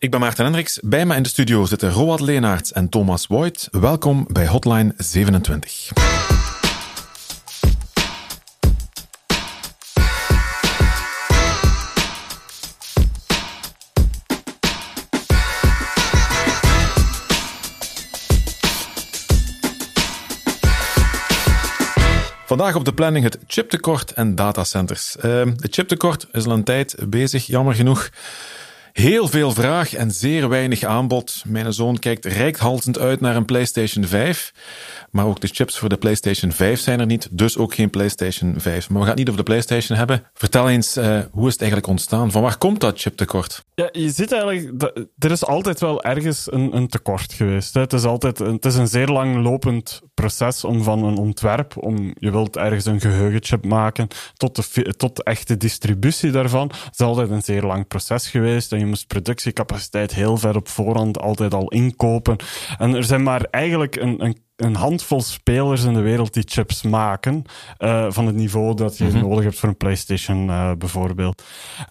Ik ben Maarten Hendricks. Bij me in de studio zitten Roald Leenaerts en Thomas Voigt. Welkom bij Hotline 27. Vandaag op de planning het chiptekort en datacenters. Uh, het chiptekort is al een tijd bezig, jammer genoeg. Heel veel vraag en zeer weinig aanbod. Mijn zoon kijkt reikhalzend uit naar een PlayStation 5. Maar ook de chips voor de PlayStation 5 zijn er niet, dus ook geen PlayStation 5. Maar we gaan het niet over de PlayStation hebben. Vertel eens, uh, hoe is het eigenlijk ontstaan? Van waar komt dat chiptekort? Ja, je ziet eigenlijk, er is altijd wel ergens een, een tekort geweest. Het is altijd, het is een zeer lang lopend proces om van een ontwerp, om je wilt ergens een geheugenchip maken, tot de, tot echte distributie daarvan. Het is altijd een zeer lang proces geweest moest productiecapaciteit heel ver op voorhand altijd al inkopen. En er zijn maar eigenlijk een, een een handvol spelers in de wereld die chips maken. Uh, van het niveau dat je mm -hmm. nodig hebt voor een PlayStation uh, bijvoorbeeld.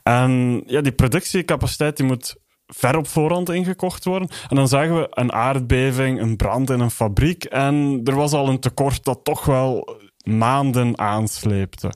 En ja, die productiecapaciteit die moet ver op voorhand ingekocht worden. En dan zagen we een aardbeving, een brand in een fabriek. En er was al een tekort dat toch wel maanden aansleepte.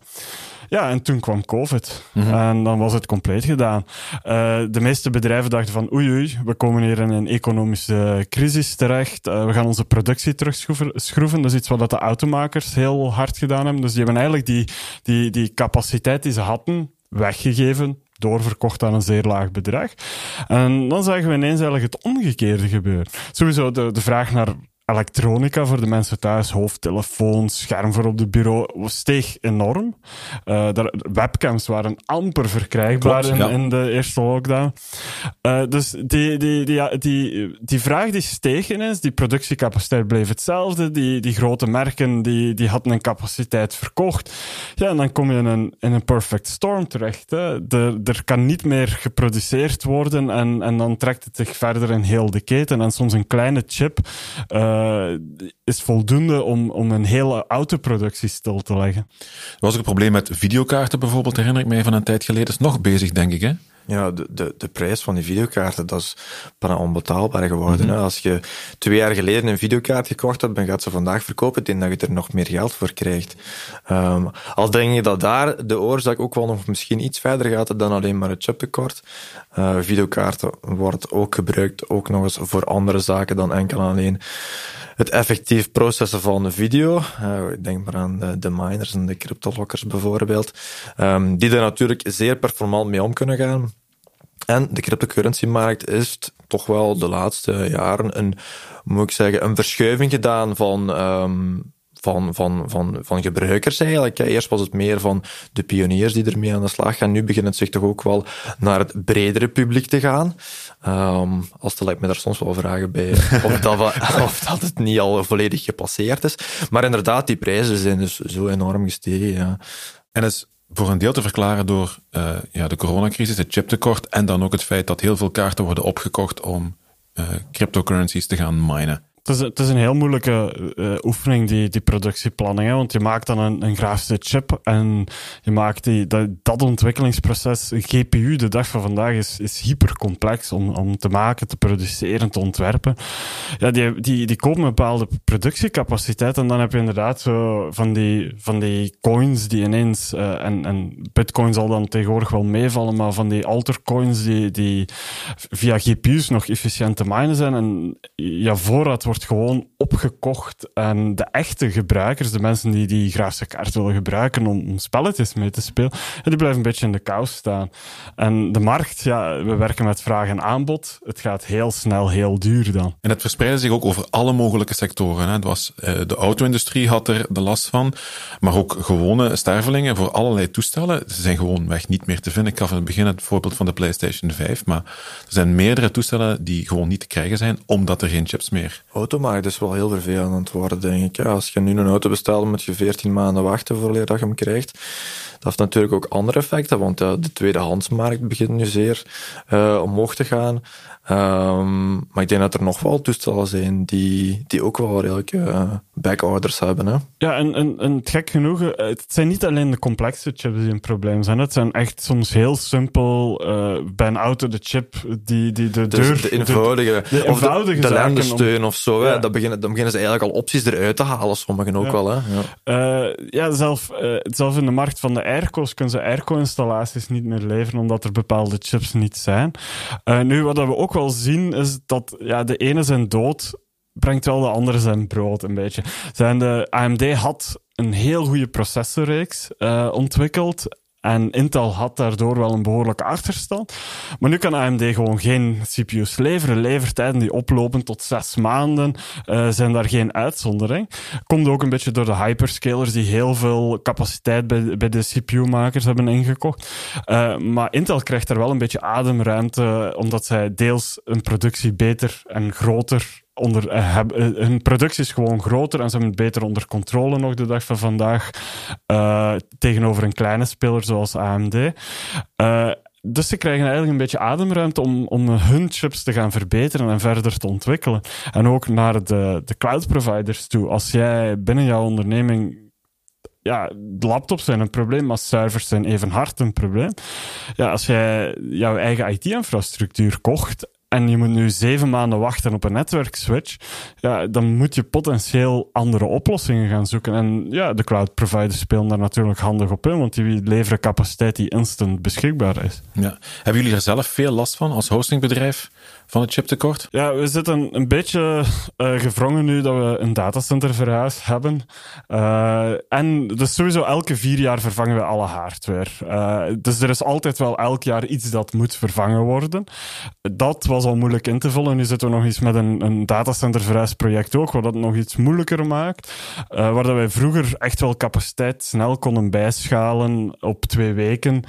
Ja, en toen kwam COVID. Mm-hmm. En dan was het compleet gedaan. Uh, de meeste bedrijven dachten van oei oei, we komen hier in een economische crisis terecht. Uh, we gaan onze productie terugschroeven. Dat is iets wat de automakers heel hard gedaan hebben. Dus die hebben eigenlijk die, die, die capaciteit die ze hadden weggegeven doorverkocht aan een zeer laag bedrag. En dan zagen we ineens eigenlijk het omgekeerde gebeuren. Sowieso de, de vraag naar elektronica voor de mensen thuis, hoofdtelefoons, scherm voor op de bureau, steeg enorm. Uh, de webcams waren amper verkrijgbaar Klopt, ja. in, in, de eerste lockdown. Uh, dus die, die, die, die, die vraag die steeg ineens, die productiecapaciteit bleef hetzelfde, die, die grote merken die, die hadden een capaciteit verkocht. Ja, en dan kom je in een, in een perfect storm terecht. Hè. De, er kan niet meer geproduceerd worden en, en dan trekt het zich verder in heel de keten. En soms een kleine chip uh, uh, is voldoende om, om een hele autoproductie stil te leggen. Er was ook een probleem met videokaarten bijvoorbeeld, herinner ik mij van een tijd geleden. is nog bezig, denk ik, hè? Ja, de, de, de prijs van die videokaarten, dat is bijna onbetaalbaar geworden. Mm -hmm. Als je twee jaar geleden een videokaart gekocht hebt, dan gaat ze vandaag verkopen, denk dat je er nog meer geld voor krijgt. Um, al denk je dat daar de oorzaak ook wel nog misschien iets verder gaat dan alleen maar het chiptekort. Uh, videokaarten wordt ook gebruikt, ook nog eens voor andere zaken dan enkel alleen het effectief processen van de video. Uh, ik denk maar aan de, miners en de cryptolockers bijvoorbeeld. Um, die er natuurlijk zeer performant mee om kunnen gaan. En de cryptocurrency-markt is toch wel de laatste jaren een, moet ik zeggen, een verschuiving gedaan van um, van, van, van, van gebruikers eigenlijk. Eerst was het meer van de pioniers die ermee aan de slag gaan. Nu begint het zich toch ook wel naar het bredere publiek te gaan. Um, al stel ik me daar soms wel vragen bij of dat, of dat het niet al volledig gepasseerd is. Maar inderdaad, die prijzen zijn dus zo enorm gestegen. Ja. En is voor een deel te verklaren door uh, ja, de coronacrisis, het chiptekort en dan ook het feit dat heel veel kaarten worden opgekocht om uh, cryptocurrencies te gaan minen. Het is, is een heel moeilijke uh, oefening, die, die productieplanning. Hè? Want je maakt dan een, een grafische chip en je maakt die, dat, ontwikkelingsproces, GPU, de dag van vandaag, is, is hypercomplex om, om te maken, te produceren, te ontwerpen. Ja, die, die, die kopen een bepaalde productiecapaciteit en dan heb je inderdaad zo van die, van die coins die ineens, uh, en, en bitcoin zal dan tegenwoordig wel meevallen, maar van die altercoins die, die via GPU's nog efficiënt te minen zijn en ja, voorraad wordt gewoon opgekocht en de echte gebruikers, de mensen die die grafische kaart willen gebruiken om, spelletjes mee te spelen, die blijven een beetje in de kou staan. En de markt, ja, we werken met vraag en aanbod. Het gaat heel snel heel duur dan. En het verspreidde zich ook over alle mogelijke sectoren. Hè. Het was, uh, de auto-industrie had er de last van, maar ook gewone stervelingen voor allerlei toestellen. Ze zijn gewoon weg niet meer te vinden. Ik gaf in het begin het voorbeeld van de PlayStation 5, maar er zijn meerdere toestellen die gewoon niet te krijgen zijn, omdat er geen chips meer automarkt is wel heel vervelend aan worden, denk ik. Als je nu een auto bestelt, moet je 14 maanden wachten voordat je hem krijgt. Dat heeft natuurlijk ook andere effecten, want ja, de tweedehandsmarkt begint nu zeer uh, omhoog te gaan. Um, maar ik denk dat er nog wel toestellen zijn die, die ook wel redelijk uh, backorders hebben. Hè? Ja, en, en, en gek genoeg, eh, het zijn niet alleen de complexe chips die een probleem zijn. Het zijn echt soms heel simpel, uh, bij een auto de chip die, die de Dus de eenvoudige, de, de of de, eenvoudige de om- lendensteun of zo. Hè? Ja. Dat beginnen, dan beginnen ze eigenlijk al opties eruit te halen, sommigen ook Ja. wel. Hè? Ja. Eh, ja, zelf, eh, zelf in de markt van de airco's kunnen ze airco-installaties niet meer leveren omdat er bepaalde chips niet zijn. Eh, nu, wat we ook wel zien, is dat ja, de ene zijn dood brengt wel de andere zijn brood een beetje. Zijn de AMD had een heel goede processorreeks eh, ontwikkeld. En Intel had daardoor wel een behoorlijke achterstand. Maar nu kan AMD gewoon geen CPU's leveren. Levertijden die oplopen tot zes maanden eh, zijn daar geen uitzondering. Komt ook een beetje door de hyperscalers die heel veel capaciteit bij, bij de CPU-makers hebben ingekocht. Eh, maar Intel krijgt daar wel een beetje ademruimte, omdat zij deels hun productie beter en groter onder, eh, eh, hun productie is gewoon groter en ze hebben het beter onder controle nog de dag van vandaag eh, tegenover een kleine speler zoals AMD. Dus ze krijgen eigenlijk een beetje ademruimte om, om hun chips te gaan verbeteren en verder te ontwikkelen. En ook naar de, de cloud providers toe. Als jij binnen jouw onderneming ja, laptops zijn een probleem, maar servers zijn even hard een probleem. Ja, als jij jouw eigen IT-infrastructuur kocht en je moet nu zeven maanden wachten op een netwerkswitch, ja, dan moet je potentieel andere oplossingen gaan zoeken. En ja, de cloud providers spelen daar natuurlijk handig op in, want die leveren capaciteit die instant beschikbaar is. Ja. Hebben jullie er zelf veel last van als hostingbedrijf van het chiptekort? Ja, we zitten een beetje eh gevrongen nu dat we een datacenter verhuisd hebben. Eh, en dus sowieso elke vier jaar vervangen we alle hardware. Eh, dus er is altijd wel elk jaar iets dat moet vervangen worden. Dat was al moeilijk in te vullen. Nu zitten we nog eens met een, een datacenter ook, wat dat nog iets moeilijker maakt. Waar dat wij vroeger echt wel capaciteit snel konden bijschalen op twee weken,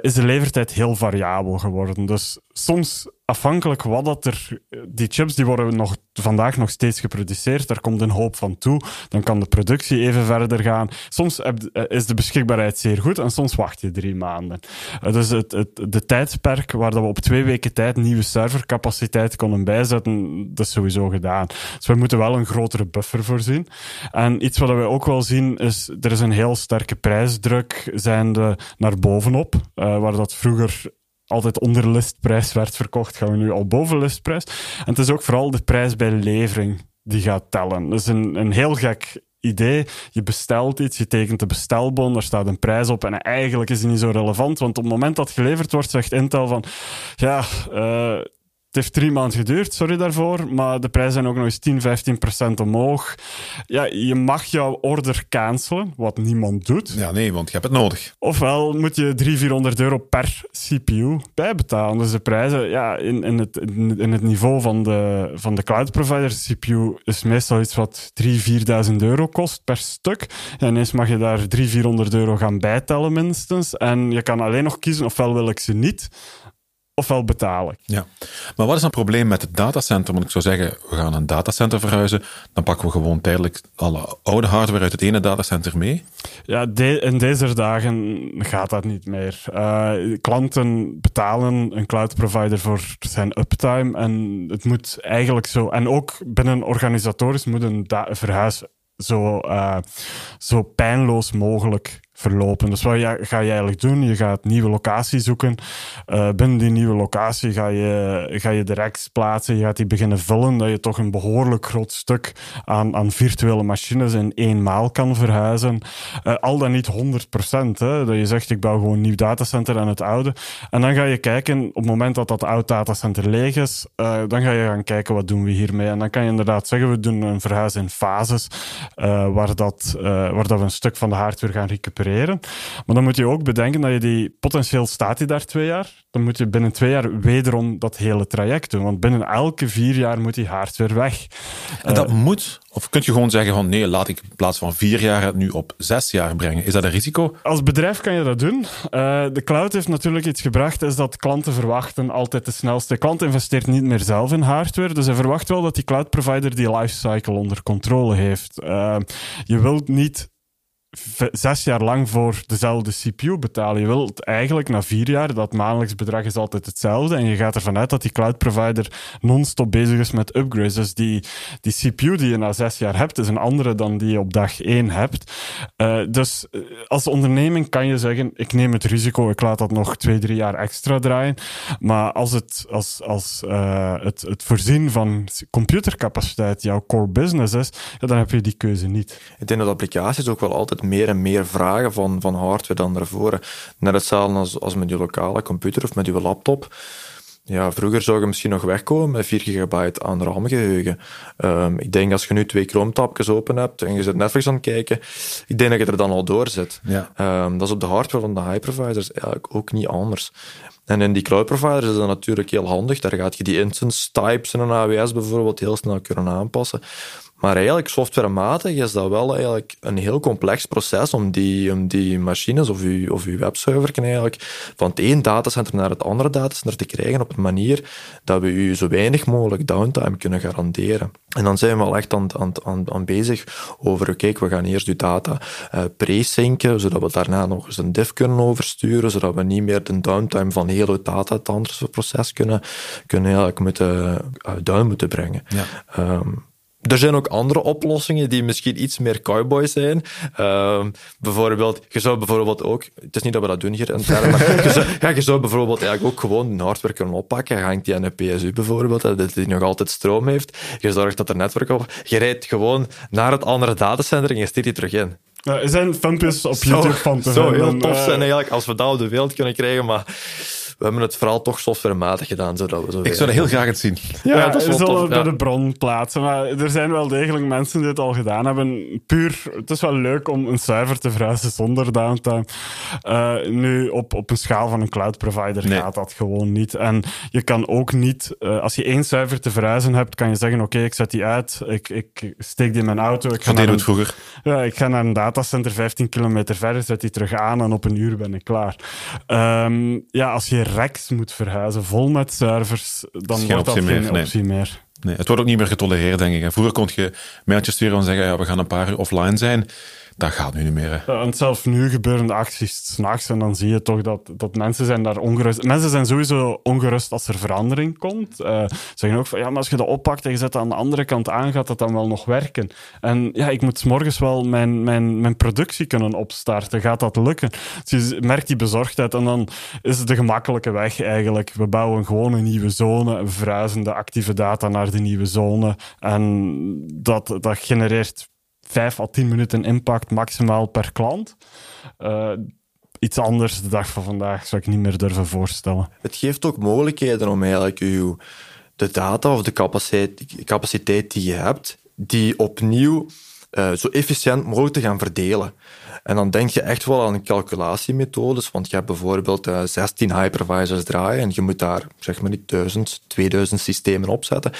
is de levertijd heel variabel geworden. Dus soms afhankelijk wat dat er... Die chips die worden nog, vandaag nog steeds geproduceerd. Daar komt een hoop van toe. Dan kan de productie even verder gaan. Soms eh, is de beschikbaarheid zeer goed en soms wacht je drie maanden. Eh, Dus het, het, de tijdsperk waar dat we op twee weken tijd nieuwe servercapaciteit konden bijzetten, dat is sowieso gedaan. Dus we moeten wel een grotere buffer voorzien. En iets wat we ook wel zien is, er is een heel sterke prijsdruk zijnde naar bovenop, eh, waar dat vroeger altijd onder listprijs werd verkocht, gaan we nu al boven listprijs. En het is ook vooral de prijs bij levering die gaat tellen. Dat is een, een heel gek idee. Je bestelt iets, je tekent de bestelbon, daar staat een prijs op en eigenlijk is die niet zo relevant, want op het moment dat geleverd wordt, zegt Intel van ja, eh, het heeft drie maanden geduurd, sorry daarvoor, maar de prijzen zijn ook nog eens 10, 15 procent omhoog. Ja, je mag jouw order cancelen, wat niemand doet. Ja, nee, want je hebt het nodig. Ofwel moet je 300, 400 euro per CPU bijbetalen. Dus de prijzen, ja, in, in, het, in, in het niveau van de, van de cloud provider, de CPU is meestal iets wat 3.000, 4.000 euro kost per stuk. En ineens mag je daar 300, 400 euro gaan bijtellen minstens. En je kan alleen nog kiezen, ofwel wil ik ze niet, ofwel betaal ik. Ja. Maar wat is dan het probleem met het datacenter? Want ik zou zeggen, we gaan een datacenter verhuizen. Dan pakken we gewoon tijdelijk alle oude hardware uit het ene datacenter mee. Ja, de- in deze dagen gaat dat niet meer. Eh, klanten betalen een cloud provider voor zijn uptime en het moet eigenlijk zo. En ook binnen organisatorisch moet een verhuis zo, eh, zo pijnloos mogelijk verlopen. Dus wat ga je eigenlijk doen? Je gaat nieuwe locatie zoeken. Eh, binnen die nieuwe locatie ga je, ga je de racks plaatsen. Je gaat die beginnen vullen, dat je toch een behoorlijk groot stuk aan, aan virtuele machines in één maal kan verhuizen. Eh, al dan niet 100%. Hè, dat je zegt, ik bouw gewoon een nieuw datacenter aan het oude. En dan ga je kijken, op het moment dat dat oud datacenter leeg is, eh, dan ga je gaan kijken, wat doen we hiermee? En dan kan je inderdaad zeggen, we doen een verhuis in fases, waar, dat, waar dat we een stuk van de hardware gaan recupereren. Maar dan moet je ook bedenken dat je die, potentieel staat die daar twee jaar, dan moet je binnen twee jaar wederom dat hele traject doen. Want binnen elke vier jaar moet die hardware weg. En dat moet, of kun je gewoon zeggen van nee, laat ik in plaats van vier jaar het nu op zes jaar brengen. Is dat een risico? Als bedrijf kan je dat doen. Eh, de cloud heeft natuurlijk iets gebracht, is dat klanten verwachten altijd de snelste. De klant investeert niet meer zelf in hardware, dus hij verwacht wel dat die cloud provider die lifecycle onder controle heeft. Eh, je wilt niet zes jaar lang voor dezelfde CPU betalen. Je wilt eigenlijk na vier jaar, dat maandelijks bedrag is altijd hetzelfde. En je gaat ervan uit dat die cloud provider non-stop bezig is met upgrades. Dus die, die CPU die je na zes jaar hebt, is een andere dan die je op dag één hebt. Uh, dus uh, als onderneming kan je zeggen, ik neem het risico, ik laat dat nog twee, drie jaar extra draaien. Maar als het, als, als, uh, het, het voorzien van computercapaciteit jouw core business is, dan heb je die keuze niet. Ik denk dat applicaties ook wel altijd meer en meer vragen van, van hardware dan daarvoor. Net hetzelfde als, als met je lokale computer of met je laptop. Ja, vroeger zou je misschien nog wegkomen met 4 gigabyte aan RAM-geheugen. Um, ik denk als je nu twee Chrome-tapjes open hebt en je zit Netflix aan het kijken, ik denk dat je er dan al door zit. Ja. Um, dat is op de hardware van de hypervisors eigenlijk ook niet anders. En in die cloud providers is dat natuurlijk heel handig. Daar gaat je die instance types in een AWS bijvoorbeeld heel snel kunnen aanpassen. Maar eigenlijk, softwarematig is dat wel eigenlijk een heel complex proces om die, om die machines of uw, of uw webserver eigenlijk van het één datacenter naar het andere datacenter te krijgen op een manier dat we u zo weinig mogelijk downtime kunnen garanderen. En dan zijn we al echt aan, aan, aan, aan bezig over, oké, okay, we gaan eerst uw data uh, pre-synken, zodat we daarna nog eens een diff kunnen oversturen, zodat we niet meer de downtime van heel het data proces kunnen, kunnen eigenlijk moeten, uh, down moeten brengen. Ja. Um, er zijn ook andere oplossingen die misschien iets meer cowboy zijn. Uh, bijvoorbeeld, je zou bijvoorbeeld ook, het is niet dat we dat doen hier intern, maar je zou, ja, je zou bijvoorbeeld eigenlijk ook gewoon een hardware kunnen oppakken. Je hangt die aan een PSU bijvoorbeeld, dat die nog altijd stroom heeft. Je zorgt dat er netwerk op, je rijdt gewoon naar het andere datacenter en je steekt die terug in. Ja, er zijn filmpjes op YouTube van te Zo heel tof zijn eigenlijk als we dat op de wereld kunnen krijgen, maar we hebben het vooral toch softwarematig gedaan. Zodat we zo ik zou dat heel graag het zien. Ja, ja dat is wel zullen tof, bij ja. de bron plaatsen. Maar er zijn wel degelijk mensen die dit al gedaan hebben. Puur, het is wel leuk om een server te verhuizen zonder downtime. Uh, nu, op, op een schaal van een cloud provider nee. gaat dat gewoon niet. En je kan ook niet, uh, als je één server te verhuizen hebt, kan je zeggen: Oké, okay, ik zet die uit, ik, ik steek die in mijn auto. Ik ga naar een, het vroeger. Ja, ik ga naar een datacenter 15 kilometer verder, zet die terug aan en op een uur ben ik klaar. Um, ja, als je racks moet verhuizen vol met servers, dan geen wordt dat geen meer, optie nee. meer. Nee, het wordt ook niet meer getolereerd, denk ik. Vroeger kon je mailtjes sturen en zeggen, ja, we gaan een paar uur offline zijn. Dat gaat nu niet meer. En zelfs nu gebeuren de acties s'nachts en dan zie je toch dat, dat mensen zijn daar ongerust. Mensen zijn sowieso ongerust als er verandering komt. Uh, zeggen ook van, ja, maar als je dat oppakt en je zet aan de andere kant aan, gaat dat dan wel nog werken? En ja, ik moet s morgens wel mijn, mijn, mijn productie kunnen opstarten. Gaat dat lukken? Dus je merkt die bezorgdheid en dan is het de gemakkelijke weg eigenlijk. We bouwen gewoon een nieuwe zone, verhuizen de actieve data naar de nieuwe zone en dat, dat genereert 5 à 10 minuten impact maximaal per klant. Uh, iets anders de dag van vandaag zou ik niet meer durven voorstellen. Het geeft ook mogelijkheden om eigenlijk uw, de data of de capaciteit, capaciteit die je hebt, die opnieuw uh, zo efficiënt mogelijk te gaan verdelen. En dan denk je echt wel aan calculatiemethodes, want je hebt bijvoorbeeld uh, 16 hypervisors draaien en je moet daar zeg maar niet 1000, 2000 systemen opzetten.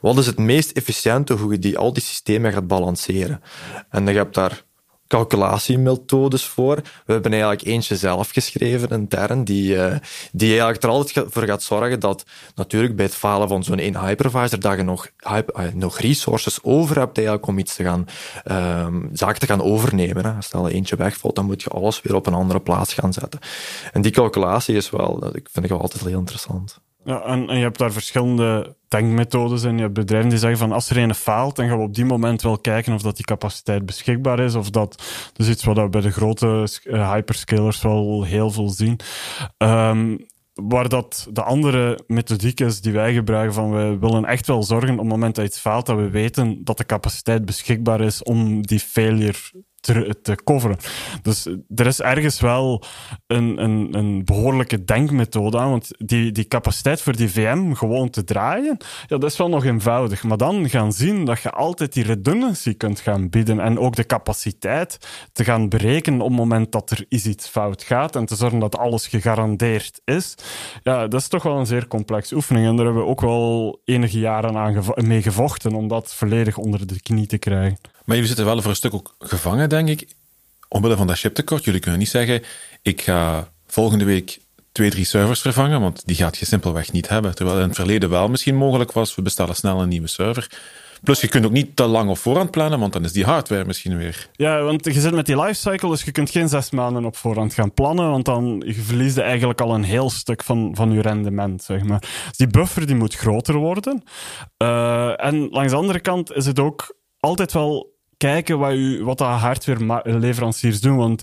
Wat is het meest efficiënte hoe je die, al die systemen gaat balanceren? En je hebt daar calculatiemethodes voor. We hebben eigenlijk eentje zelf geschreven, intern, die, uh, die eigenlijk er altijd voor gaat zorgen dat natuurlijk bij het falen van zo'n één hypervisor dat je nog, uh, nog resources over hebt eigenlijk om iets te gaan, um, zaken te gaan overnemen. Hè. Stel eentje wegvalt, dan moet je alles weer op een andere plaats gaan zetten. En die calculatie is wel, dat vind ik wel altijd heel interessant. Ja, en, en je hebt daar verschillende denkmethodes in. Je hebt bedrijven die zeggen van als er een faalt, dan gaan we op die moment wel kijken of dat die capaciteit beschikbaar is. Of dat, is iets wat we bij de grote uh, hyperscalers wel heel veel zien. Um, waar dat de andere methodiek is die wij gebruiken, van we willen echt wel zorgen op het moment dat iets faalt, dat we weten dat de capaciteit beschikbaar is om die failure te, te coveren. Dus er is ergens wel een, een, een behoorlijke denkmethode aan, want die, die capaciteit voor die VM gewoon te draaien, ja, dat is wel nog eenvoudig. Maar dan gaan zien dat je altijd die redundancy kunt gaan bieden en ook de capaciteit te gaan berekenen op het moment dat er iets fout gaat en te zorgen dat alles gegarandeerd is. Ja, dat is toch wel een zeer complex oefening en daar hebben we ook wel enige jaren aan mee gevochten om dat volledig onder de knie te krijgen. Maar jullie zitten wel voor een stuk ook gevangen, denk ik, omwille van dat chiptekort. Jullie kunnen niet zeggen, ik ga volgende week twee, drie servers vervangen, want die gaat je simpelweg niet hebben. Terwijl in het verleden wel misschien mogelijk was, we bestellen snel een nieuwe server. Plus, je kunt ook niet te lang op voorhand plannen, want dan is die hardware misschien weer. Ja, want je zit met die lifecycle, dus je kunt geen zes maanden op voorhand gaan plannen, want dan verlies je eigenlijk al een heel stuk van, van je rendement, zeg maar. Dus die buffer die moet groter worden. Uh, en langs de andere kant is het ook altijd wel kijken wat, u, wat de hardware-leveranciers doen. Want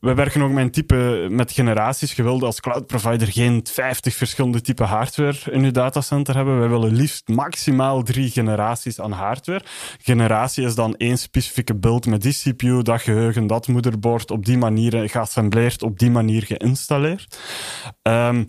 we werken ook met type met generaties. Je wilde als cloud provider geen 50 verschillende type hardware in je datacenter hebben. Wij willen liefst maximaal drie generaties aan hardware. Generatie is dan één specifieke build met die CPU, dat geheugen, dat moederbord, op die manier geassembleerd, op die manier geïnstalleerd. Um,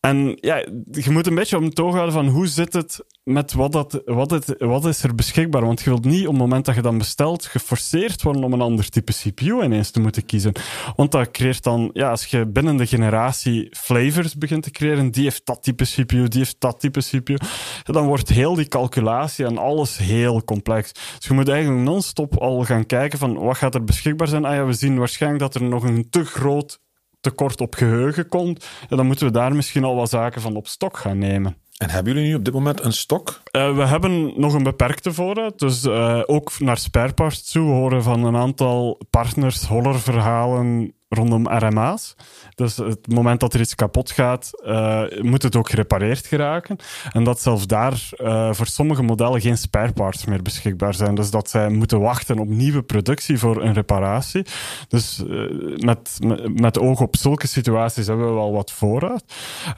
en ja, je moet een beetje om het oog houden van hoe zit het met wat, dat, wat, het, wat is er beschikbaar. Want je wilt niet op het moment dat je dan bestelt, geforceerd worden om een ander type CPU ineens te moeten kiezen. Want dat creëert dan, ja, als je binnen de generatie flavors begint te creëren, die heeft dat type CPU, die heeft dat type CPU, dan wordt heel die calculatie en alles heel complex. Dus je moet eigenlijk non-stop al gaan kijken van wat gaat er beschikbaar zijn. Ah ja, we zien waarschijnlijk dat er nog een te groot tekort op geheugen komt. Dan moeten we daar misschien al wat zaken van op stok gaan nemen. En hebben jullie nu op dit moment een stok? Uh, we hebben nog een beperkte voorraad. Dus uh, ook naar spareparts toe horen van een aantal partners horrorverhalen rondom RMA's. Dus het moment dat er iets kapot gaat, uh, moet het ook gerepareerd geraken. En dat zelfs daar voor sommige modellen geen spareparts meer beschikbaar zijn. Dus dat zij moeten wachten op nieuwe productie voor een reparatie. Dus met, met, met oog op zulke situaties hebben we wel wat voorraad.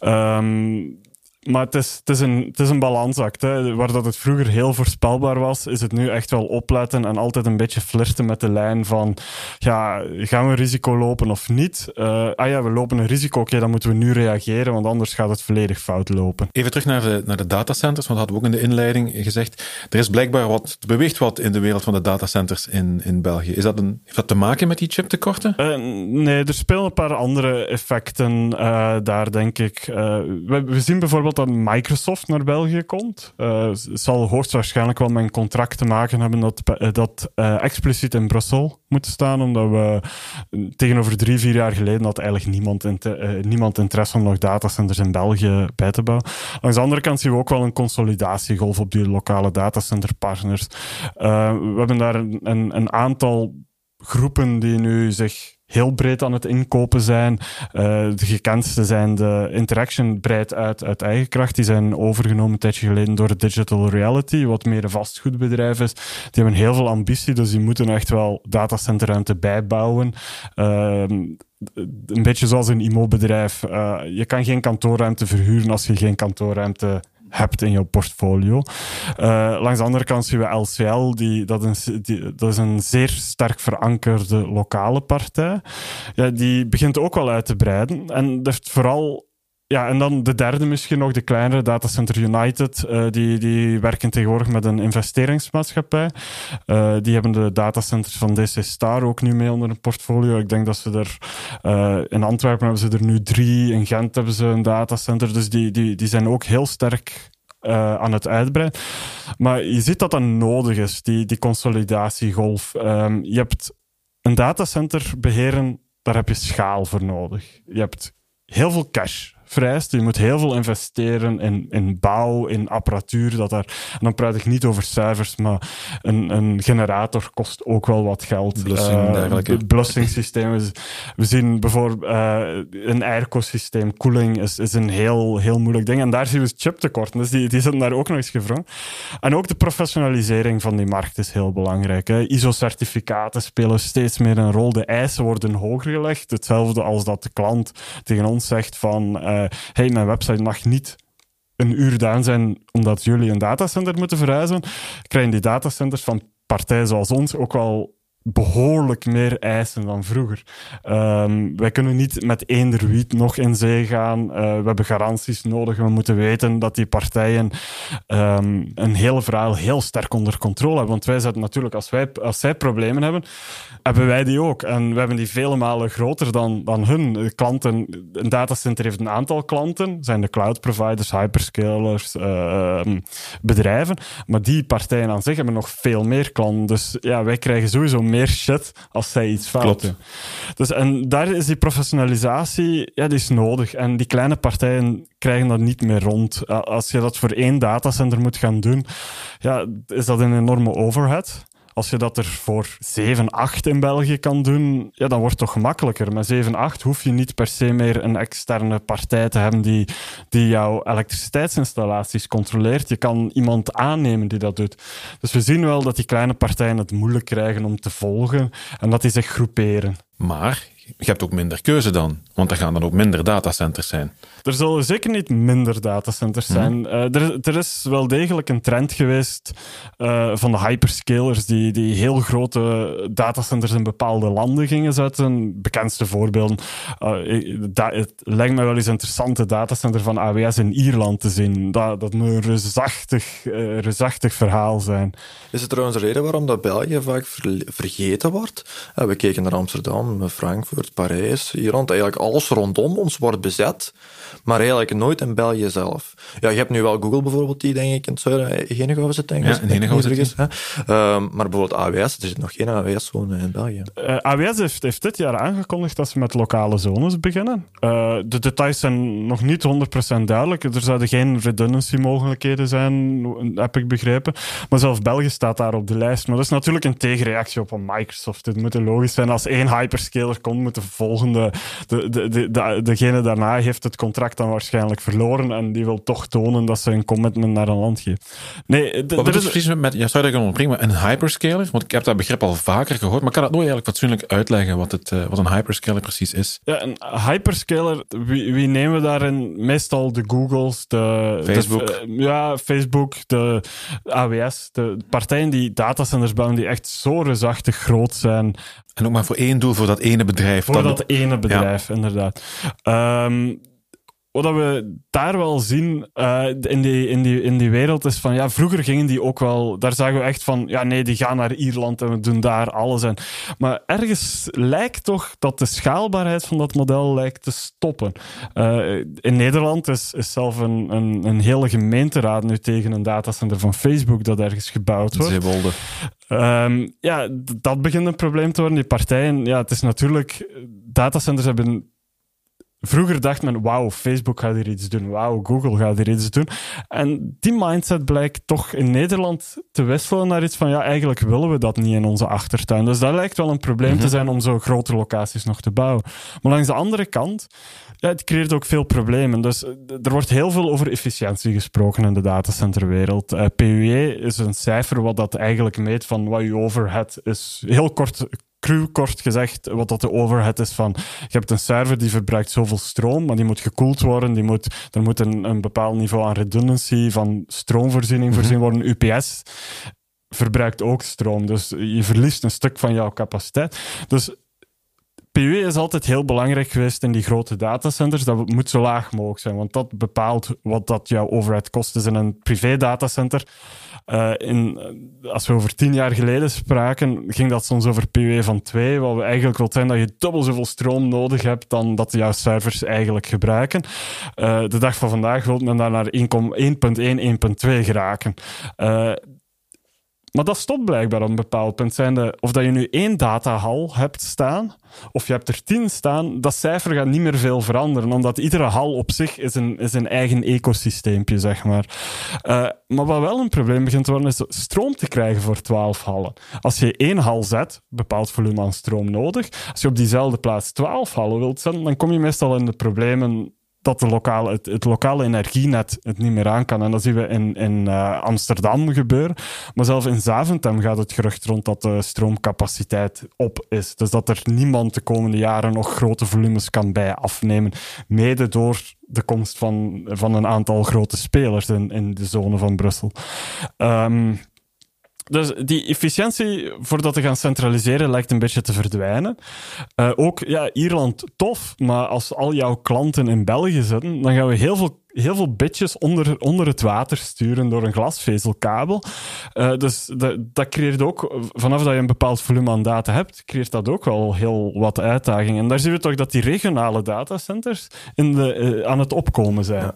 Um, maar het is, het is, een, het is een balansact. Hè. Waar dat het vroeger heel voorspelbaar was, is het nu echt wel opletten en altijd een beetje flirten met de lijn van ja, gaan we risico lopen of niet? Uh, ah ja, we lopen een risico, oké, dan moeten we nu reageren, want anders gaat het volledig fout lopen. Even terug naar de, naar de datacenters, want dat hadden we ook in de inleiding gezegd. Er is blijkbaar wat, er beweegt wat in de wereld van de datacenters in, in België. Is dat een, heeft dat te maken met die chiptekorten? Uh, nee, er spelen een paar andere effecten uh, daar, denk ik. we, we zien bijvoorbeeld dat Microsoft naar België komt. Uh, zal hoogstwaarschijnlijk wel met een contract te maken hebben dat, eh, dat uh, expliciet in Brussel moet staan, omdat we tegenover drie, vier jaar geleden had eigenlijk niemand, inter, niemand interesse om nog datacenters in België bij te bouwen. Langs de andere kant zien we ook wel een consolidatiegolf op die lokale datacenterpartners. we hebben daar een, een aantal groepen die nu zich heel breed aan het inkopen zijn. Uh, de gekendste zijn de Interaction breidt uit uit eigen kracht. Die zijn overgenomen een tijdje geleden door Digital Reality, wat meer een vastgoedbedrijf is. Die hebben heel veel ambitie, dus die moeten echt wel datacenterruimte bijbouwen. Uh, een beetje zoals een IMO-bedrijf. Uh, je kan geen kantoorruimte verhuren als je geen kantoorruimte in jouw portfolio. Uh, langs de andere kant zien we LCL, die, dat, is, die, dat is een zeer sterk verankerde lokale partij. Ja, die begint ook wel uit te breiden. En dat heeft vooral ja, en dan de derde misschien nog, de kleinere, Datacenter United. Uh, die, die werken tegenwoordig met een investeringsmaatschappij. Uh, die hebben de datacenters van DC Star ook nu mee onder een portfolio. Ik denk dat ze er... Uh, in Antwerpen hebben ze er nu drie. In Gent hebben ze een datacenter. Dus die, die, die zijn ook heel sterk aan het uitbreiden. Maar je ziet dat dat nodig is, die, die consolidatiegolf. Um, je hebt een datacenter beheren, daar heb je schaal voor nodig. Je hebt heel veel cash vereist. Je moet heel veel investeren in, in bouw, in apparatuur. Dat daar, en dan praat ik niet over cijfers, maar een, een generator kost ook wel wat geld. Blussing, uh, We zien bijvoorbeeld uh, een airco-systeem, koeling is, is een heel, heel moeilijk ding. En daar zien we chiptekorten. Dus die, die zitten daar ook nog eens gevraagd. En ook de professionalisering van die markt is heel belangrijk. ISO-certificaten spelen steeds meer een rol. De eisen worden hoger gelegd. Hetzelfde als dat de klant tegen ons zegt van... Uh, hey, mijn website mag niet een uur down zijn omdat jullie een datacenter moeten verhuizen, krijgen die datacenters van partijen zoals ons ook wel behoorlijk meer eisen dan vroeger. Um, wij kunnen niet met eender wiet nog in zee gaan. Uh, we hebben garanties nodig. We moeten weten dat die partijen um, een hele verhaal heel sterk onder controle hebben. Want wij zetten natuurlijk, als, wij, als zij problemen hebben, hebben wij die ook. En we hebben die vele malen groter dan, dan hun. Klanten, een datacenter heeft een aantal klanten, zijn de cloud providers, hyperscalers, uh, bedrijven. Maar die partijen aan zich hebben nog veel meer klanten. Dus ja, wij krijgen sowieso meer meer shit als zij iets fout Klopt. doen. Dus, en daar is die professionalisatie, ja, die is nodig. En die kleine partijen krijgen dat niet meer rond. Als je dat voor één datacenter moet gaan doen, ja, is dat een enorme overhead. Als je dat er voor 7, 8 in België kan doen, ja, dan wordt het toch gemakkelijker. Met 7, 8 hoef je niet per se meer een externe partij te hebben die, die jouw elektriciteitsinstallaties controleert. Je kan iemand aannemen die dat doet. Dus we zien wel dat die kleine partijen het moeilijk krijgen om te volgen en dat die zich groeperen. Maar je hebt ook minder keuze dan, want er gaan dan ook minder datacenters zijn. Er zullen zeker niet minder datacenters zijn. Uh, er, er, is wel degelijk een trend geweest uh, van de hyperscalers die, die heel grote datacenters in bepaalde landen gingen zetten. Bekendste voorbeelden. Uh, da, het lijkt me wel eens interessant het datacenter van AWS in Ierland te zien. Dat, dat moet een reusachtig, reusachtig verhaal zijn. Is het trouwens de reden waarom dat België vaak ver, vergeten wordt? we keken naar Amsterdam, Frankfurt, Parijs, hier rond. Eigenlijk alles rondom ons wordt bezet maar eigenlijk nooit in België zelf. Ja, je hebt nu wel Google bijvoorbeeld, die denk ik in het zuiden, Henegouwen zit denk ik. Ja, in Henegouwen zit is. Um, maar bijvoorbeeld AWS, er zit nog geen AWS-zone in België. Uh, AWS heeft, heeft dit jaar aangekondigd dat ze met lokale zones beginnen. Uh, de details zijn nog niet 100% duidelijk. Er zouden geen redundancy mogelijkheden zijn, heb ik begrepen. Maar zelfs België staat daar op de lijst. Maar dat is natuurlijk een tegenreactie op een Microsoft. Het moet logisch zijn. Als één hyperscaler komt, moet de volgende, de, de, de, de, degene daarna heeft het contract dan waarschijnlijk verloren en die wil toch tonen dat ze een commitment naar een land geven. Nee, Wat je precies met, ja, zou dat ontbrengen, een hyperscaler? Want ik heb dat begrip al vaker gehoord, maar ik kan het nooit eigenlijk fatsoenlijk uitleggen wat, het, uh, wat een hyperscaler precies is. Ja, een hyperscaler, wie, wie nemen we daarin? Meestal de Googles, de Facebook. De, uh, ja, Facebook, de AWS, de partijen die datacenters bouwen die echt zo reusachtig groot zijn. En ook maar voor één doel, voor dat ene bedrijf. Voor dat, dat ene bedrijf, ja. inderdaad. Um, wat we daar wel zien uh, in, die, in, die, in die wereld is van, ja, vroeger gingen die ook wel, daar zagen we echt van, ja, nee, die gaan naar Ierland en we doen daar alles. En, maar ergens lijkt toch dat de schaalbaarheid van dat model lijkt te stoppen. Uh, in Nederland is, is zelf een, een, een hele gemeenteraad nu tegen een datacenter van Facebook dat ergens gebouwd wordt. Zeewolde. Um, ja, dat begint een probleem te worden. Die partijen, ja, het is natuurlijk, datacenters hebben Vroeger dacht men, wauw, Facebook gaat hier iets doen. Wauw, Google gaat hier iets doen. En die mindset blijkt toch in Nederland te wisselen naar iets van, ja, eigenlijk willen we dat niet in onze achtertuin. Dus dat lijkt wel een probleem mm -hmm. te zijn om zo grote locaties nog te bouwen. Maar langs de andere kant, ja, het creëert ook veel problemen. Dus er wordt heel veel over efficiëntie gesproken in de datacenterwereld. Uh, PUE is een cijfer wat dat eigenlijk meet van wat je overhead is. Heel kort cru kort gezegd, wat dat de overhead is van... Je hebt een server die verbruikt zoveel stroom, maar die moet gekoeld worden. Die moet, er moet een, een bepaald niveau aan redundancy van stroomvoorziening voorzien worden. UPS verbruikt ook stroom, dus je verliest een stuk van jouw capaciteit. Dus PUE is altijd heel belangrijk geweest in die grote datacenters. Dat moet zo laag mogelijk zijn, want dat bepaalt wat dat jouw overhead kost. is in een privé datacenter. Uh, in, als we over tien jaar geleden spraken, ging dat soms over PUE van 2, wat we eigenlijk wil zijn dat je dubbel zoveel stroom nodig hebt dan dat jouw servers eigenlijk gebruiken. Uh, de dag van vandaag wil men daar naar 1.1, 1.2 geraken. Maar dat stopt blijkbaar op een bepaald punt. Of dat je nu één datahal hebt staan, of je hebt er tien staan, dat cijfer gaat niet meer veel veranderen. Omdat iedere hal op zich is een, is een eigen ecosysteempje, zeg maar. Uh, maar wat wel een probleem begint te worden, is stroom te krijgen voor twaalf hallen. Als je één hal zet, bepaald volume aan stroom nodig. Als je op diezelfde plaats twaalf hallen wilt zetten, dan kom je meestal in de problemen dat de lokale, het, het, lokale energienet het niet meer aan kan. En dat zien we in, in uh, Amsterdam gebeuren. Maar zelfs in Zaventem gaat het gerucht rond dat de stroomcapaciteit op is. Dus dat er niemand de komende jaren nog grote volumes kan bij afnemen. Mede door de komst van, van een aantal grote spelers in, in de zone van Brussel. Um, dus die efficiëntie, voordat te gaan centraliseren, lijkt een beetje te verdwijnen. Uh, ook, ja, Ierland tof, maar als al jouw klanten in België zitten, dan gaan we heel veel, heel veel bitjes onder, onder het water sturen door een glasvezelkabel. Uh, dus dat, dat creëert ook, vanaf dat je een bepaald volume aan data hebt, creëert dat ook wel heel wat uitdagingen. En daar zien we toch dat die regionale datacenters in de, uh, aan het opkomen zijn. Ja.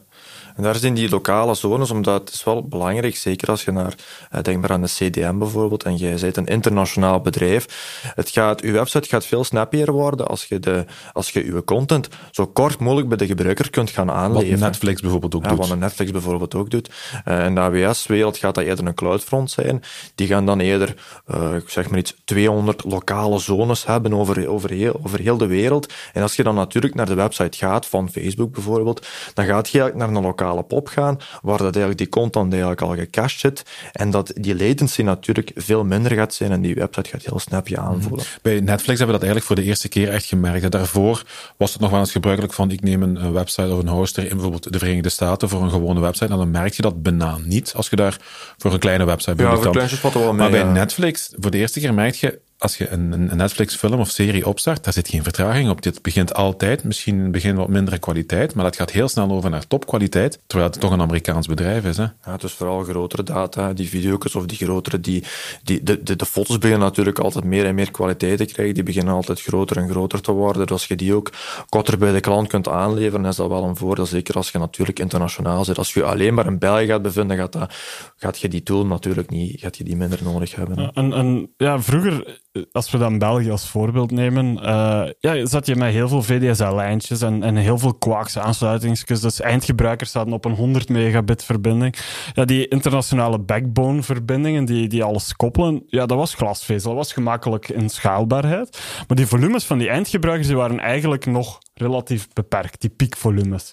En daar zijn die lokale zones, omdat het is wel belangrijk, zeker als je naar, eh, denk maar aan de CDM bijvoorbeeld, en jij bent een internationaal bedrijf. Het gaat, uw website gaat veel snappier worden als je, de, als je uw content zo kort mogelijk bij de gebruiker kunt gaan aanleveren. Wat Netflix bijvoorbeeld ook ja, doet. Wat Netflix bijvoorbeeld ook doet. Uh, in de AWS-wereld gaat dat eerder een cloudfront zijn. Die gaan dan eerder, uh, zeg maar iets, 200 lokale zones hebben over, over, heel, over heel de wereld. En als je dan natuurlijk naar de website gaat, van Facebook bijvoorbeeld, dan gaat je eigenlijk naar een lokale pop gaan, waar dat eigenlijk die content eigenlijk al gecached zit. En dat die latency natuurlijk veel minder gaat zijn en die website gaat heel snel je aanvoelen. Bij Netflix hebben we dat eigenlijk voor de eerste keer echt gemerkt. Daarvoor was het nog wel eens gebruikelijk van ik neem een website of een hoster in bijvoorbeeld de Verenigde Staten voor een gewone website. En dan merk je dat bijna niet als je daar voor een kleine website bent. Ja, voor kleintjes valt er wel mee. Maar bij ja. Netflix, voor de eerste keer merk je als je een, een Netflix-film of serie opstart, daar zit geen vertraging op. Dit begint altijd, misschien in het begin wat mindere kwaliteit, maar dat gaat heel snel over naar topkwaliteit, terwijl het toch een Amerikaans bedrijf is. Hè? Ja, het is vooral grotere data, die video's of die grotere, die, die, de, de, de foto's beginnen natuurlijk altijd meer en meer kwaliteit te krijgen, die beginnen altijd groter en groter te worden. Dus als je die ook korter bij de klant kunt aanleveren, is dat wel een voordeel, zeker als je natuurlijk internationaal zit. Als je alleen maar in België gaat bevinden, gaat, dat, gaat je die tool natuurlijk niet, gaat je die minder nodig hebben. En, en ja, vroeger als we dan België als voorbeeld nemen, uh, ja, zat je met heel veel VDSL-lijntjes en, en heel veel coax aansluitingsjes. Dus eindgebruikers zaten op een 100 megabit verbinding. Ja, die internationale backbone-verbindingen die, die alles koppelen, ja, dat was glasvezel. Dat was gemakkelijk in schaalbaarheid. Maar die volumes van die eindgebruikers die waren eigenlijk nog relatief beperkt, die piekvolumes.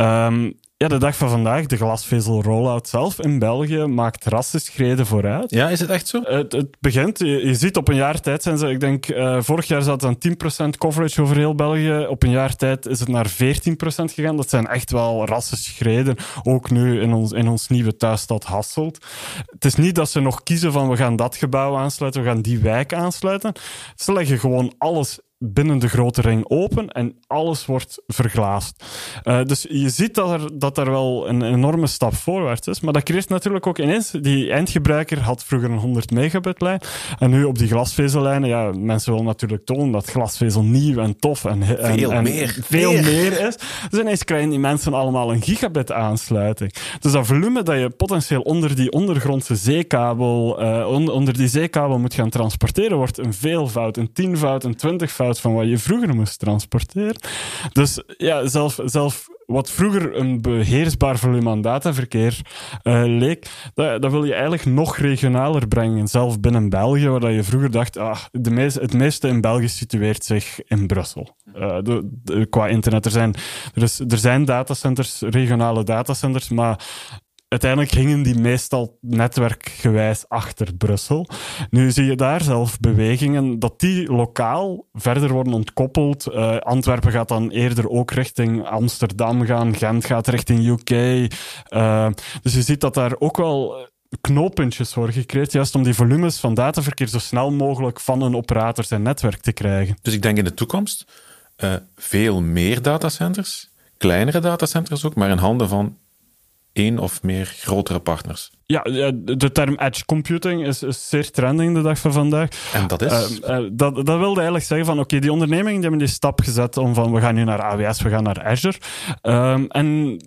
Um, ja, de dag van vandaag, de glasvezel rollout zelf in België maakt rassen schreden vooruit. Ja, is het echt zo? Het, het begint, je, je, ziet op een jaar tijd zijn ze, ik denk, uh, vorig jaar zat het aan 10% coverage over heel België. Op een jaar tijd is het naar 14% gegaan. Dat zijn echt wel rassen schreden. Ook nu in ons, in ons nieuwe thuisstad Hasselt. Het is niet dat ze nog kiezen van we gaan dat gebouw aansluiten, we gaan die wijk aansluiten. Ze leggen gewoon alles binnen de grote ring open en alles wordt verglaasd. Uh, dus je ziet dat er, dat er wel een enorme stap voorwaarts is, maar dat creëert natuurlijk ook ineens, die eindgebruiker had vroeger een 100 megabit lijn en nu op die glasvezellijnen, ja, mensen willen natuurlijk tonen dat glasvezel nieuw en tof en, veel, en, meer. veel meer. meer is. Dus ineens krijgen die mensen allemaal een gigabit aansluiting. Dus dat volume dat je potentieel onder die ondergrondse zeekabel, uh, on, onder die zeekabel moet gaan transporteren, wordt een veelvoud, een tienvoud, een twintigvoud van wat je vroeger moest transporteren. Dus ja, zelf, zelf wat vroeger een beheersbaar volume aan dataverkeer uh, leek, dat, dat, wil je eigenlijk nog regionaler brengen. Zelf binnen België, waar je vroeger dacht, ah, de meest, het meeste in België situeert zich in Brussel. De, de, qua internet. Er zijn, er, is, er zijn datacenters, regionale datacenters, maar uiteindelijk gingen die meestal netwerkgewijs achter Brussel. Nu zie je daar zelf bewegingen dat die lokaal verder worden ontkoppeld. Uh, Antwerpen gaat dan eerder ook richting Amsterdam gaan. Gent gaat richting UK. Uh, dus je ziet dat daar ook wel knooppuntjes worden gecreëerd, juist om die volumes van dataverkeer zo snel mogelijk van een operator zijn netwerk te krijgen. Dus ik denk in de toekomst uh, veel meer datacenters, kleinere datacenters ook, maar in handen van één of meer grotere partners. Ja, de term edge computing is, is zeer trending de dag van vandaag. En dat is? Uh, uh, dat, dat wilde eigenlijk zeggen van, oké, okay, die ondernemingen die hebben die stap gezet om van, we gaan nu naar AWS, we gaan naar Azure. Um, en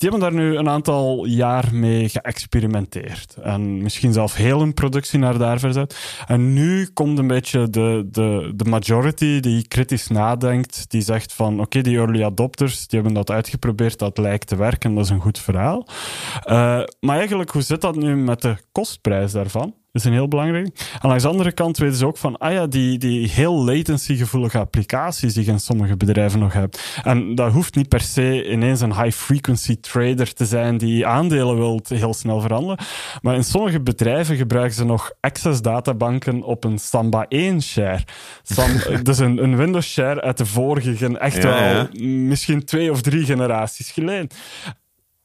die hebben daar nu een aantal jaar mee geëxperimenteerd. En misschien zelf heel een productie naar daar verzet. En nu komt een beetje de, de, de majority die kritisch nadenkt, die zegt van oké, die early adopters, die hebben dat uitgeprobeerd, dat lijkt te werken, dat is een goed verhaal. Uh, maar eigenlijk, hoe zit dat nu met de kostprijs daarvan? Dat is een heel belangrijk. En langs de andere kant weten ze ook van, ah ja, die, die heel latency-gevoelige applicaties die je in sommige bedrijven nog hebt. En dat hoeft niet per se ineens een high-frequency trader te zijn die aandelen wilt heel snel veranderen. Maar in sommige bedrijven gebruiken ze nog access databanken op een Samba 1 share. Sam, dus een, een Windows share uit de vorige, echt ja, wel ja. misschien twee of drie generaties geleden.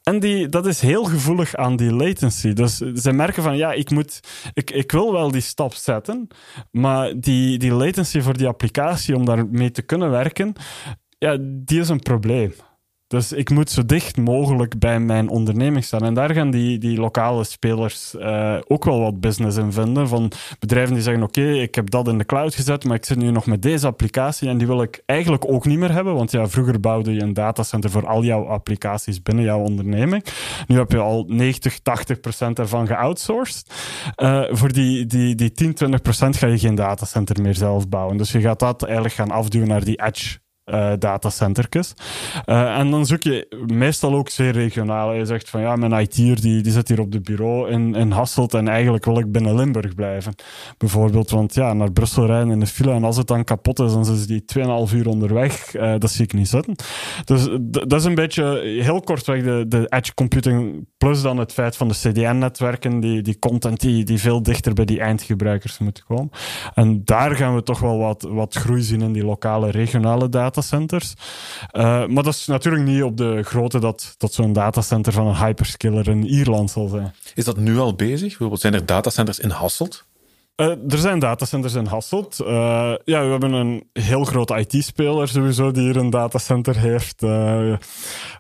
En die, dat is heel gevoelig aan die latency. Dus ze merken van, ja, ik, moet, ik, ik wil wel die stap zetten, maar die, die latency voor die applicatie om daarmee te kunnen werken, ja, die is een probleem. Dus ik moet zo dicht mogelijk bij mijn onderneming staan. En daar gaan die, die lokale spelers uh, ook wel wat business in vinden. Van bedrijven die zeggen: Oké, ik heb dat in de cloud gezet, maar ik zit nu nog met deze applicatie en die wil ik eigenlijk ook niet meer hebben. Want ja, vroeger bouwde je een datacenter voor al jouw applicaties binnen jouw onderneming. Nu heb je al 90, 80 procent ervan geoutsourced. Uh, voor die, die, die 10, 20 procent ga je geen datacenter meer zelf bouwen. Dus je gaat dat eigenlijk gaan afduwen naar die edge uh, en dan zoek je meestal ook zeer regionaal. Je zegt van ja, mijn IT'er die, die zit hier op de bureau in, in Hasselt en eigenlijk wil ik binnen Limburg blijven. Bijvoorbeeld, want ja, naar Brussel rijden in de file en als het dan kapot is, dan is die 2,5 uur onderweg. Uh, dat zie ik niet zitten. Dus dat is een beetje heel kortweg de, de edge computing plus dan het feit van de CDN-netwerken, die, die content die, die veel dichter bij die eindgebruikers moet komen. En daar gaan we toch wel wat, wat groei zien in die lokale, regionale data datacenters. Uh, maar dat is natuurlijk niet op de grootte dat, dat zo'n datacenter van een hyperscaler in Ierland zal zijn. Is dat nu al bezig? Bijvoorbeeld zijn er datacenters in Hasselt? Uh, er zijn datacenters in Hasselt. Uh, ja, we hebben een heel grote IT-speler sowieso die hier een datacenter heeft. Ik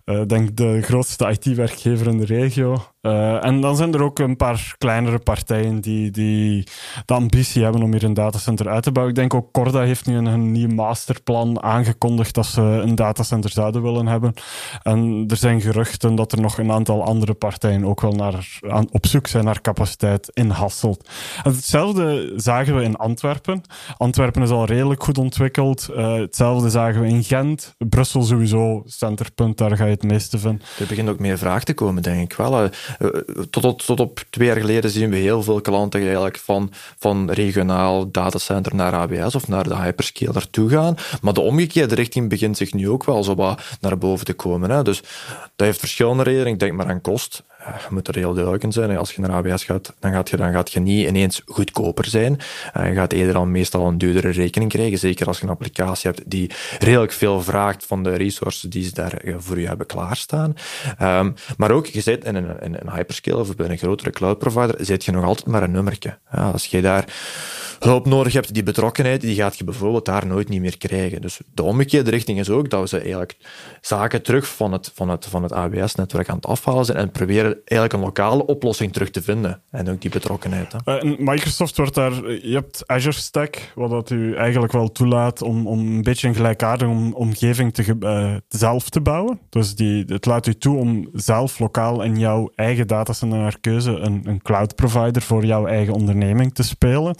uh, denk de grootste IT-werkgever in de regio. Uh, en dan zijn er ook een paar kleinere partijen die, die de ambitie hebben om hier een datacenter uit te bouwen. Ik denk ook Corda heeft nu een, een nieuw masterplan aangekondigd dat ze een datacenter zouden willen hebben. En er zijn geruchten dat er nog een aantal andere partijen ook wel naar, op zoek zijn naar capaciteit in Hasselt. Hetzelfde zagen we in Antwerpen. Antwerpen is al redelijk goed ontwikkeld. Uh, hetzelfde zagen we in Gent. Brussel sowieso, centerpunt, daar ga je het meeste van. Er begint ook meer vraag te komen, denk ik wel. Uh, tot, tot, tot, op twee jaar geleden zien we heel veel klanten eigenlijk van, van regionaal datacenter naar AWS of naar de hyperscaler toe gaan. Maar de omgekeerde richting begint zich nu ook wel zo wat naar boven te komen. Hè. Dus dat heeft verschillende redenen. Ik denk maar aan kost je moet er heel duidelijk in zijn. Als je naar AWS gaat, dan gaat je, dan gaat je niet ineens goedkoper zijn. Eh, je gaat eerder dan meestal een duurdere rekening krijgen. Zeker als je een applicatie hebt die redelijk veel vraagt van de resources die ze daar eh, voor je hebben klaarstaan. Um, maar ook, je zit in een, een hyperscaler of bij een grotere cloud provider, zit je nog altijd maar een nummertje. Als je daar hulp nodig hebt, die betrokkenheid, die gaat je bijvoorbeeld daar nooit niet meer krijgen. Dus de omgekeerde richting is ook dat we eigenlijk zaken terug van het, van het, van het AWS-netwerk aan het afhalen zijn en proberen eigenlijk een lokale oplossing terug te vinden. En ook die betrokkenheid. Hè. Uh, Microsoft wordt daar... Je hebt Azure Stack, wat dat u eigenlijk wel toelaat om, om een beetje een gelijkaardige omgeving te, uh, zelf te bouwen. Dus die, het laat u toe om zelf lokaal in jouw eigen datacenter naar keuze een, een cloud provider voor jouw eigen onderneming te spelen.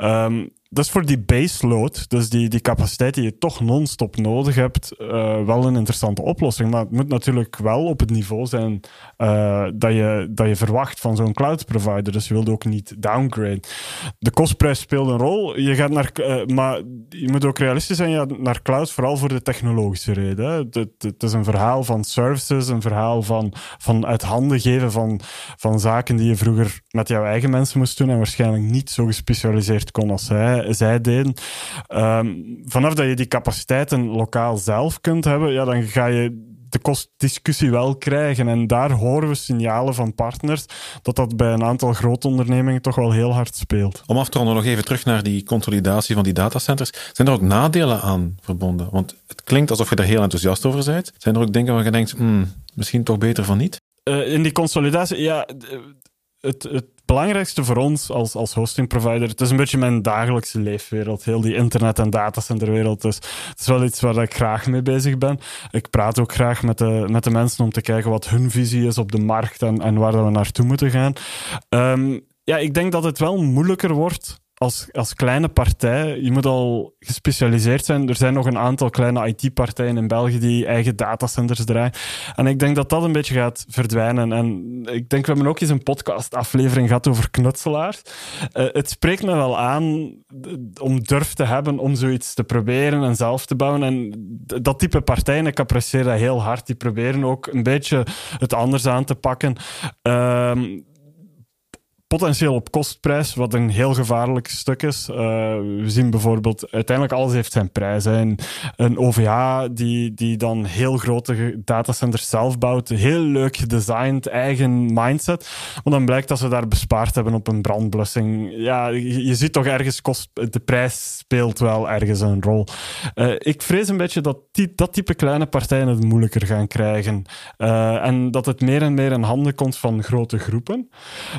Um, dat is voor die baseload, dus die, die capaciteit die je toch non-stop nodig hebt, uh, wel een interessante oplossing. Maar het moet natuurlijk wel op het niveau zijn uh, dat, je, dat je verwacht van zo'n cloud provider. Dus je wilt ook niet downgrade. De kostprijs speelt een rol. Je gaat naar, uh, maar je moet ook realistisch zijn ja, naar cloud, vooral voor de technologische reden. Het, is een verhaal van services, een verhaal van, van uit handen geven van, van zaken die je vroeger met jouw eigen mensen moest doen en waarschijnlijk niet zo gespecialiseerd kon als zij zij, deden. Um, vanaf dat je die capaciteiten lokaal zelf kunt hebben, ja, dan ga je de kostdiscussie wel krijgen. En daar horen we signalen van partners dat dat bij een aantal grote ondernemingen toch wel heel hard speelt. Om af te ronden nog even terug naar die consolidatie van die datacenters. Zijn er ook nadelen aan verbonden? Want het klinkt alsof je daar heel enthousiast over bent. Zijn er ook dingen waar je denkt, hmm, misschien toch beter van niet? Uh, in die consolidatie, ja, het, belangrijkste voor ons als, als hosting provider, het is een beetje mijn dagelijkse leefwereld, heel die internet- en datacenterwereld. Dus het is wel iets waar ik graag mee bezig ben. Ik praat ook graag met de, met de mensen om te kijken wat hun visie is op de markt en, en waar we naartoe moeten gaan. Um, ja, ik denk dat het wel moeilijker wordt als, als kleine partij, je moet al gespecialiseerd zijn. Er zijn nog een aantal kleine IT-partijen in België die eigen datacenters draaien. En ik denk dat dat een beetje gaat verdwijnen. En ik denk, we hebben ook eens een podcast-aflevering gehad over knutselaars. Uh, het spreekt me wel aan om durf te hebben om zoiets te proberen en zelf te bouwen. En dat type partijen, ik apprecieer dat heel hard. Die proberen ook een beetje het anders aan te pakken. Uh, potentieel op kostprijs, wat een heel gevaarlijk stuk is. Uh, we zien bijvoorbeeld, uiteindelijk alles heeft zijn prijs. Een, een OVH die, die dan heel grote datacenters zelf bouwt, heel leuk gedesigned, eigen mindset. Maar dan blijkt dat ze daar bespaard hebben op een brandblussing. Ja, je, ziet toch ergens, kost, de prijs speelt wel ergens een rol. Uh, ik vrees een beetje dat die, dat type kleine partijen het moeilijker gaan krijgen. Uh, en dat het meer en meer in handen komt van grote groepen.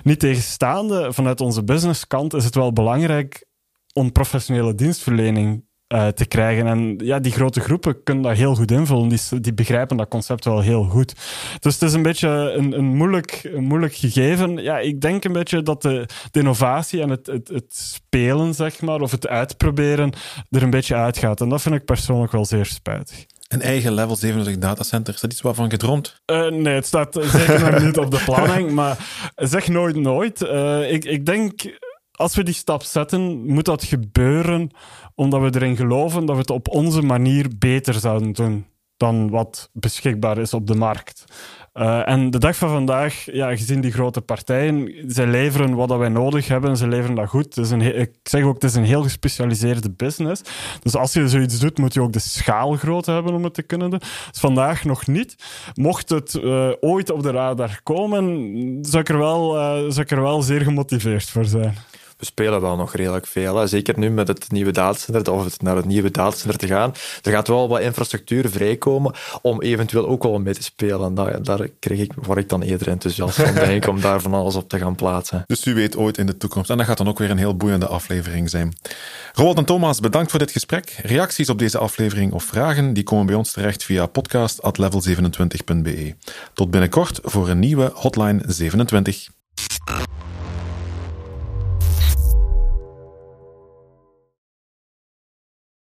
Niet tegenstaande, vanuit onze businesskant is het wel belangrijk om professionele dienstverlening uh, te krijgen. En ja, die grote groepen kunnen dat heel goed invullen. Die, die begrijpen dat concept wel heel goed. Dus het is een beetje een, een, moeilijk, moeilijk gegeven. Ja, ik denk een beetje dat de, de innovatie en het, het, het, spelen, zeg maar, of het uitproberen, er een beetje uitgaat. En dat vind ik persoonlijk wel zeer spijtig. Een eigen level 27 datacenter, is dat iets waarvan gedroomd? Uh, nee, het staat zeker nog niet op de planning. Maar zeg nooit nooit. Uh, ik, ik denk als we die stap zetten, moet dat gebeuren omdat we erin geloven dat we het op onze manier beter zouden doen dan wat beschikbaar is op de markt. Uh, en de dag van vandaag, ja, gezien die grote partijen, ze leveren wat wij nodig hebben, ze leveren dat goed. Het een, ik zeg ook, het is een heel gespecialiseerde business. Dus als je zoiets doet, moet je ook de schaalgrootte hebben om het te kunnen doen. Dus vandaag nog niet. Mocht het uh, ooit op de radar komen, zou ik er wel, uh, zou ik er wel zeer gemotiveerd voor zijn spelen wel nog redelijk veel. Hè. Zeker nu met het nieuwe datacenter, of het naar het nieuwe datacenter te gaan. Er gaat wel wat infrastructuur vrijkomen om eventueel ook wel mee te spelen. daar, daar krijg ik, word ik dan eerder enthousiast van, denk om daar van alles op te gaan plaatsen. Dus u weet ooit in de toekomst. En dat gaat dan ook weer een heel boeiende aflevering zijn. Roald en Thomas, bedankt voor dit gesprek. Reacties op deze aflevering of vragen, die komen bij ons terecht via podcast.level27.be. Tot binnenkort voor een nieuwe Hotline 27.